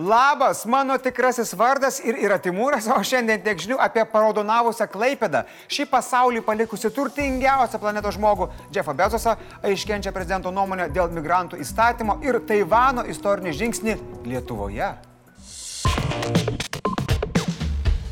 Labas, mano tikrasis vardas ir yra Timūras, o šiandien tiek žinių apie parodonavusią Klaipėdą, šį pasaulį palikusi turtingiausią planetos žmogų Jeffą Bezosą, aiškiančią prezidento nuomonę dėl migrantų įstatymo ir Taivano istorinį žingsnį Lietuvoje.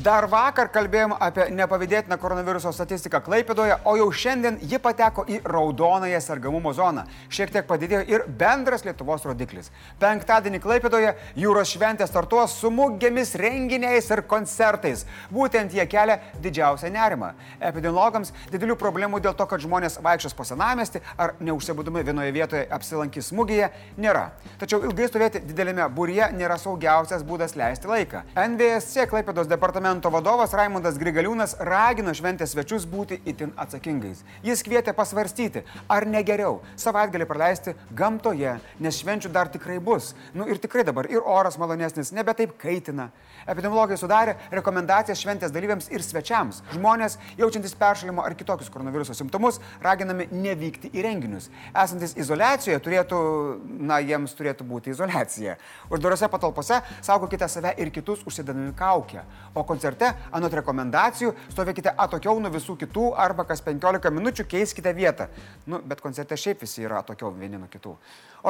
Dar vakar kalbėjom apie nepavydėtiną koronaviruso statistiką Klaipėdoje, o jau šiandien ji pateko į raudonąją sergamumo zoną. Šiek tiek padidėjo ir bendras Lietuvos rodiklis. Penktadienį Klaipėdoje jūros šventė startuos su mugėmis, renginiais ir koncertais. Būtent jie kelia didžiausią nerimą. Epidemiologams didelių problemų dėl to, kad žmonės vaikščios po senamestį ar neužsibūdami vienoje vietoje apsilankys mugėje, nėra. Tačiau ilgai stovėti didelėme būryje nėra saugiausias būdas leisti laiką. NVSC Klaipėdos departamentas departamento vadovas Raimondas Grigaliūnas ragino šventės svečius būti itin atsakingais. Jis kvietė pasvarstyti, ar ne geriau savaitgalį praleisti gamtoje, nes švenčių dar tikrai bus. Nu ir tikrai dabar ir oras malonesnis, nebe taip kaitina. Epidemiologai sudarė rekomendacijas šventės dalyviams ir svečiams. Žmonės, jaučiantis peršalimo ar kitokius koronaviruso simptomus, raginami nevykti į renginius. Esantis izolacijoje turėtų, na, jiems turėtų būti izolacija. Uždarose patalpose saugokite save ir kitus užsidedami kaukę. O koncerte, anot rekomendacijų, stovėkite atokiau nuo visų kitų arba kas 15 minučių keiskite vietą. Nu, bet koncerte šiaip visi yra atokiau vieni nuo kitų.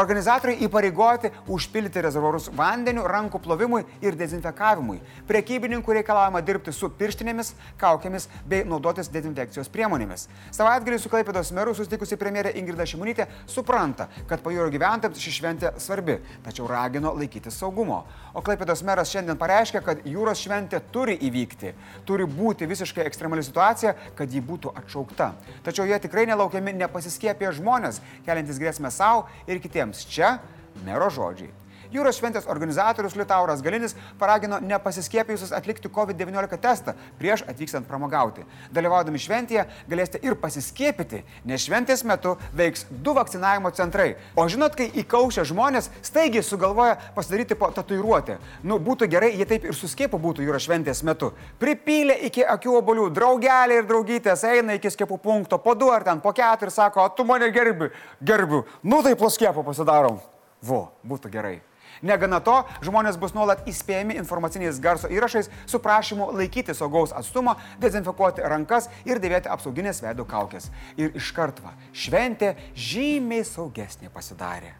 Organizatoriai įpareigoti užpildyti rezervuarus vandeniu, rankų plovimui ir dezinfekavimui. Prekybininkų reikalavimą dirbti su pirštinėmis, kaukėmis bei naudotis dezinfekcijos priemonėmis. Savaitgalį su Klaipėdos meru susitikusi premjerė Ingrida Šimunytė supranta, kad pajūrio gyventojams ši šventė svarbi, tačiau ragino laikytis saugumo. O Klaipėdos meras šiandien pareiškė, kad jūros šventė turi įvykti, turi būti visiškai ekstremali situacija, kad ji būtų atšaukta. Tačiau jie tikrai nelaukiami nepasiskėpę žmonės, keliantis grėsmę savo ir kitiems. Čia mero žodžiai. Jūros šventės organizatorius Liutauras Galinis paragino nepasiskiepijusius atlikti COVID-19 testą prieš atvykstant pramogauti. Dalyvaudami šventėje galėsite ir pasiskiepyti, nes šventės metu veiks du vakcinavimo centrai. O žinot, kai įkaušę žmonės staigiai sugalvoja pasidaryti po tatuiruotę. Nu, būtų gerai, jei taip ir suskiepu būtų jūros šventės metu. Pripylė iki akių obolių, draugelį ir draugytės eina iki skiepų punkto, po du ar ten po keturi, sako, tu mane gerbi, gerbiu. Nu tai po skiepo pasidarom. Vo, būtų gerai. Negana to, žmonės bus nuolat įspėjami informaciniais garso įrašais su prašymu laikyti saugaus atstumo, dezinfekuoti rankas ir dėvėti apsauginės veido kaukės. Ir iš karto šventė žymiai saugesnė pasidarė.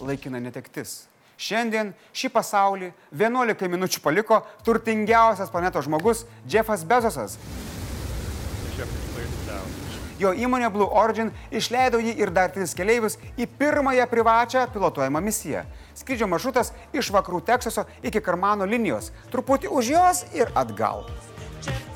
Laikina netektis. Šiandien šį pasaulį 11 minučių paliko turtingiausias planetos žmogus Jeffas Bezosas. Jo įmonė Blue Origin išleido jį ir dar tris keleivius į pirmąją privačią pilotuojamą misiją. Skrydžio maršrutas iš vakarų Teksaso iki Karmano linijos, truputį už jos ir atgal. Jeffrey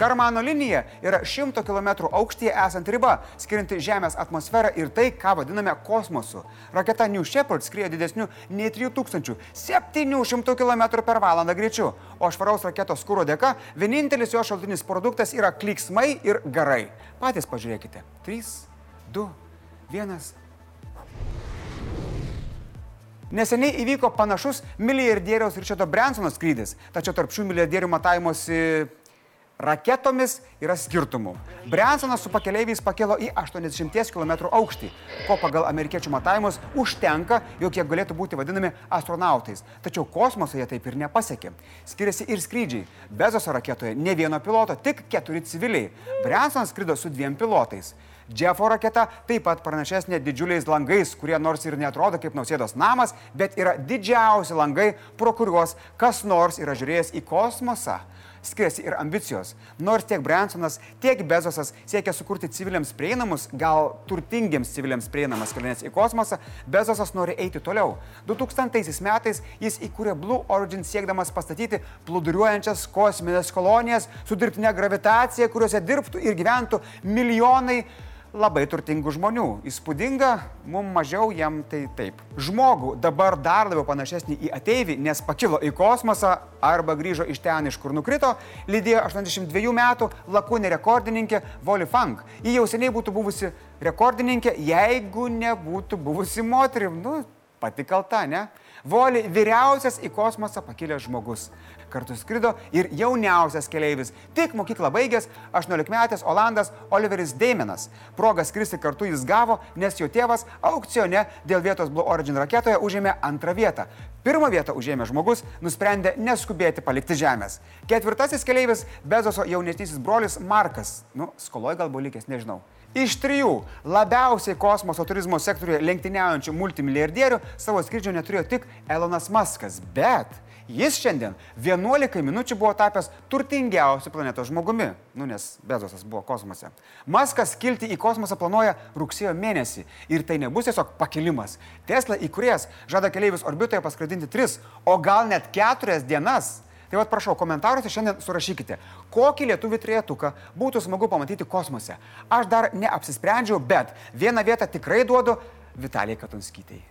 Karmano linija yra 100 km aukštyje esanti riba, skirianti Žemės atmosferą ir tai, ką vadiname kosmosu. Raketa New Shepard skrieja didesniu nei 3700 km per valandą greičiu, o švaraus raketos kūro dėka vienintelis jo šaltinis produktas yra kliksmai ir garai. Patys pažiūrėkite. 3, 2, 1. Neseniai įvyko panašus milijardieriaus Richardo Bransono skrydis, tačiau tarp šių milijardierių matavimuose Raketomis yra skirtumų. Bransonas su pakeleiviais pakilo į 80 km aukštį, ko pagal amerikiečių matavimus užtenka, jog jie galėtų būti vadinami astronautais. Tačiau kosmoso jie taip ir nepasiekė. Skiriasi ir skrydžiai. Bezoso raketoje ne vieno piloto, tik keturi civiliai. Bransonas skrido su dviem pilotais. Jeffo raketa taip pat pranašesnė didžiuliais langais, kurie nors ir netrodo kaip nausėdos namas, bet yra didžiausi langai, pro kuriuos kas nors yra žiūrėjęs į kosmosą skiriasi ir ambicijos. Nors tiek Bransonas, tiek Bezosas siekia sukurti civiliams prieinamus, gal turtingiems civiliams prieinamas keliones į kosmosą, Bezosas nori eiti toliau. 2000 metais jis įkūrė Blue Origin siekdamas pastatyti plūduriuojančias kosminės kolonijas su dirbtinė gravitacija, kuriuose dirbtų ir gyventų milijonai labai turtingų žmonių. Įspūdinga, mums mažiau jam tai taip. Žmogų dabar dar labiau panašesnį į ateivį, nes pakilo į kosmosą arba grįžo iš ten, iš kur nukrito, lydėjo 82 metų lakūnė rekordininkė Voli Funk. Ji jau seniai būtų buvusi rekordininkė, jeigu nebūtų buvusi moterim. Nu, pati kalta, ne? Voli vyriausias į kosmosą pakilęs žmogus. Kartu skrido ir jauniausias keleivis, tik mokyklą baigęs 18-metis Olandas Oliveris Deimenas. Progą skristi kartu jis gavo, nes jo tėvas aukcione dėl vietos Blue Origin raketoje užėmė antrą vietą. Pirmą vietą užėmė žmogus, nusprendė neskubėti palikti žemės. Ketvirtasis keleivis Bezoso jaunesnysis brolis Markas. Nu, skoloj gal buvo likęs, nežinau. Iš trijų labiausiai kosmoso turizmo sektoriuje lenktyniaujančių multimilijardierių savo skrydžio neturėjo tik Elonas Muskas, bet jis šiandien 11 minučių buvo tapęs turtingiausiu planetos žmogumi, nu nes Bezosas buvo kosmose. Muskas kilti į kosmosą planuoja rugsėjo mėnesį ir tai nebus tiesiog pakilimas. Tesla įkūrėjas žada keleivius orbitoje paskraidinti 3, o gal net 4 dienas. Tai vad prašau, komentaruose šiandien surašykite, kokį lietuvį trietuką būtų smagu pamatyti kosmose. Aš dar neapsisprendžiau, bet vieną vietą tikrai duodu Vitalijai Katunskytei.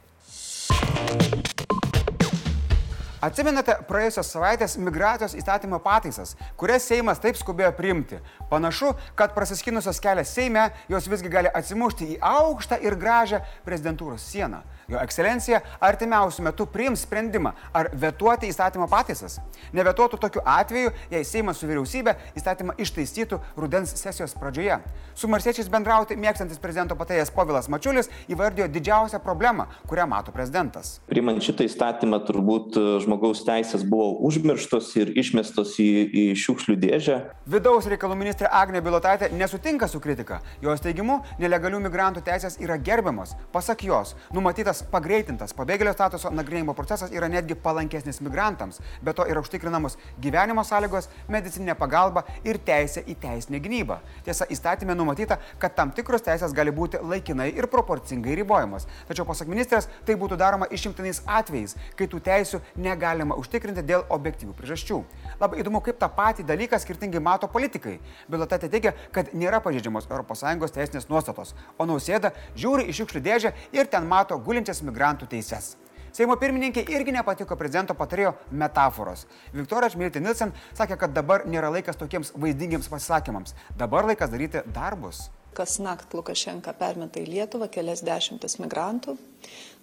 Atsimenate praėjusios savaitės migracijos įstatymo pataisas, kurias Seimas taip skubėjo priimti. Panašu, kad prasiskinusios kelias Seime jos visgi gali atsimušti į aukštą ir gražią prezidentūros sieną. Jo ekscelencija artimiausių metų priims sprendimą, ar vetuoti įstatymo pataisas. Nevetuotų tokiu atveju, jei Seimas su vyriausybė įstatymą ištaisytų rudens sesijos pradžioje. Su marsiečiais bendrauti mėgstantis prezidento patarėjas Povilas Mačiulis įvardijo didžiausią problemą, kurią mato prezidentas. Primant šitą įstatymą turbūt e, žmogaus teisės buvo užmirštos ir išmestos į, į šiukšlių dėžę. Vidaus reikalų ministrė Agnė Bilotaitė nesutinka su kritika. Jos teigimu, nelegalių migrantų teisės yra gerbiamos. Pasak jos, numatytas tas pagreitintas pabėgėlio statuso nagrinėjimo procesas yra netgi palankesnis migrantams, bet to yra užtikrinamos gyvenimo sąlygos, medicinė pagalba ir teisė į teisinę gynybą. Tiesa, įstatymė numatyta, kad tam tikros teisės gali būti laikinai ir proporcingai ribojamos. Tačiau, pasak ministrės, tai būtų daroma išimtiniais atvejais, kai tų teisių negalima užtikrinti dėl objektyvių priežasčių. Labai įdomu, kaip tą patį dalyką skirtingai mato politikai. Bilotatė teigia, kad nėra pažeidžiamos ES teisinės nuostatos, o nausėda žiūri į šiukšlių dėžę ir ten mato gulinčią ginančias migrantų teises. Seimo pirmininkė irgi nepatiko prezidento patarėjo metaforos. Viktorija Čmilytė Nilsen sakė, kad dabar nėra laikas tokiems vaizdingiems pasisakymams. Dabar laikas daryti darbus. Kas nakt Lukašenka permeta į Lietuvą kelias dešimtis migrantų,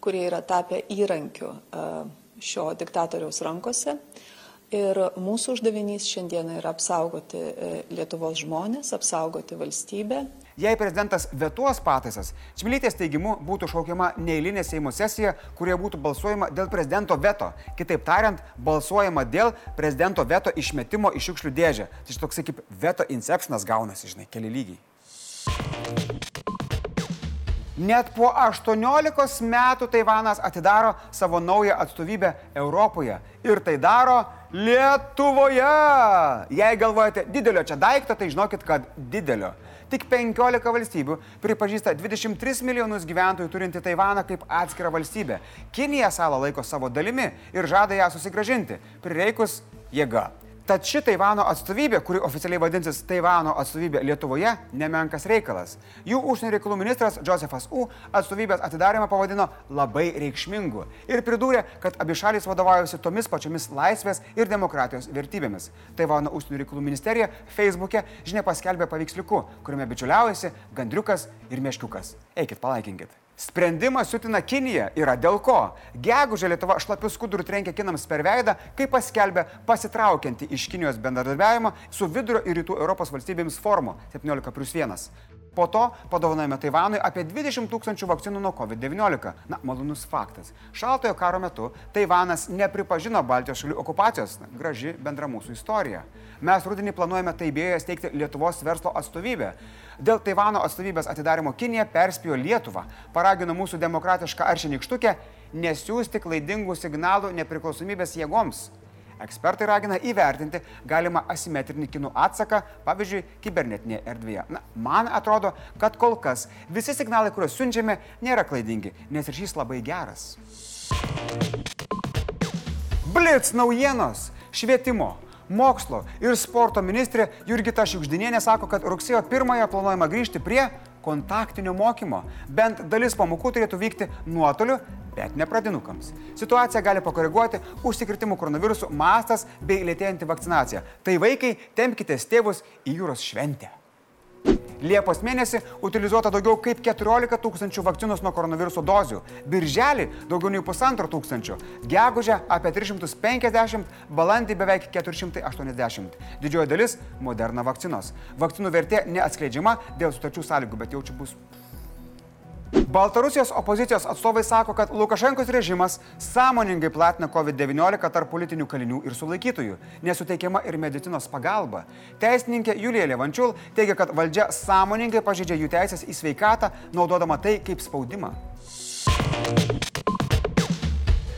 kurie yra tapę įrankiu e, šio diktatoriaus rankose. Ir mūsų uždavinys šiandieną yra apsaugoti e, Lietuvos žmonės, apsaugoti valstybę Jei prezidentas vetuos pataisas, Čmilytės teigimu būtų šaukiama neįlinė Seimo sesija, kurioje būtų balsuojama dėl prezidento veto. Kitaip tariant, balsuojama dėl prezidento veto išmetimo iš šiukšlių dėžę. Tai šitoks kaip veto inceptionas gaunasi, žinai, keli lygiai. Net po 18 metų Taivanas atidaro savo naują atstovybę Europoje. Ir tai daro Lietuvoje. Jei galvojate didelio čia daikto, tai žinokit, kad didelio. Tik 15 valstybių pripažįsta 23 milijonus gyventojų turinti Taivaną kaip atskirą valstybę. Kinija salą laiko savo dalimi ir žada ją susigražinti, prireikus jėga. Tad ši Taivano atstovybė, kuri oficialiai vadinsis Taivano atstovybė Lietuvoje, nemenkas reikalas. Jų užsienio reikalų ministras Josefas U. atstovybės atidarimą pavadino labai reikšmingu ir pridūrė, kad abi šalis vadovaujasi tomis pačiomis laisvės ir demokratijos vertybėmis. Taivano užsienio reikalų ministerija Facebook'e žinia paskelbė paveiksliuku, kuriame bičiuliaujasi gandriukas ir meškiukas. Eikit, palaikinkit. Sprendimas sutina Kinija yra dėl ko. Gegužė Lietuva šlapių skudurų trenkia kinams per veidą, kai paskelbė pasitraukianti iš Kinijos bendradarbiavimo su vidurio ir rytų Europos valstybėmis formu 17 plus 1. Po to padovanojame Taivanui apie 20 tūkstančių vakcinų nuo COVID-19. Na, malonus faktas. Šaltojo karo metu Taivanas nepripažino Baltijos šalių okupacijos. Na, graži bendra mūsų istorija. Mes rudenį planuojame Taibėje steigti Lietuvos verslo atstovybę. Dėl Taivano atstovybės atidarimo Kinija perspėjo Lietuvą, paragino mūsų demokratišką aršinykštukę nesiųsti klaidingų signalų nepriklausomybės jėgoms. Ekspertai ragina įvertinti galimą asimetrinį kinų atsaką, pavyzdžiui, kibernetinėje erdvėje. Na, man atrodo, kad kol kas visi signalai, kuriuos siunčiame, nėra klaidingi, nes ryšys labai geras. Blitz naujienos švietimo mokslo ir sporto ministrė Jurgita Šiukždinienė sako, kad rugsėjo 1-ąją planuojama grįžti prie kontaktinio mokymo. Bent dalis pamokų turėtų vykti nuotoliu, bet ne pradinukams. Situaciją gali pakoreguoti užsikirtimų koronavirusų mastas bei lėtėjanti vakcinacija. Tai vaikai, tempkite tėvus į jūros šventę. Liepos mėnesį utilizuota daugiau kaip 14 tūkstančių vakcinos nuo koronaviruso dozių. Birželį daugiau nei pusantro tūkstančio. Gegužę apie 350, balandį beveik 480. Didžioji dalis - Moderna vakcinos. Vakcinų vertė neatskleidžiama dėl sutarčių sąlygų, bet jau čia bus Baltarusijos opozicijos atstovai sako, kad Lukašenkos režimas sąmoningai platina COVID-19 tarp politinių kalinių ir sulaikytųjų, nesuteikiama ir medicinos pagalba. Teisininkė Julija Levančiul teigia, kad valdžia sąmoningai pažydžia jų teisės į sveikatą, naudodama tai kaip spaudimą.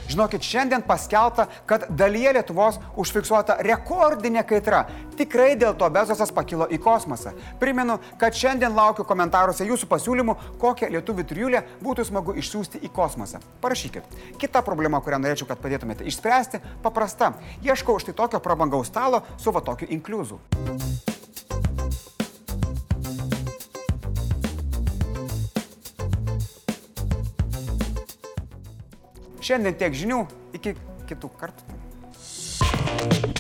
Žinokit, šiandien paskelbta, kad dalyje Lietuvos užfiksuota rekordinė kaitra. Tikrai dėl to Bezosas pakilo į kosmosą. Primenu, kad šiandien laukiu komentaruose jūsų pasiūlymų, kokią lietuvių trijulę būtų smagu išsiųsti į kosmosą. Parašykit. Kita problema, kurią norėčiau, kad padėtumėte išspręsti, paprasta. Ieškau štai tokio prabangaus stalo su va tokiu inkliuzu. Šiandien tiek žinių, iki kitų kartų.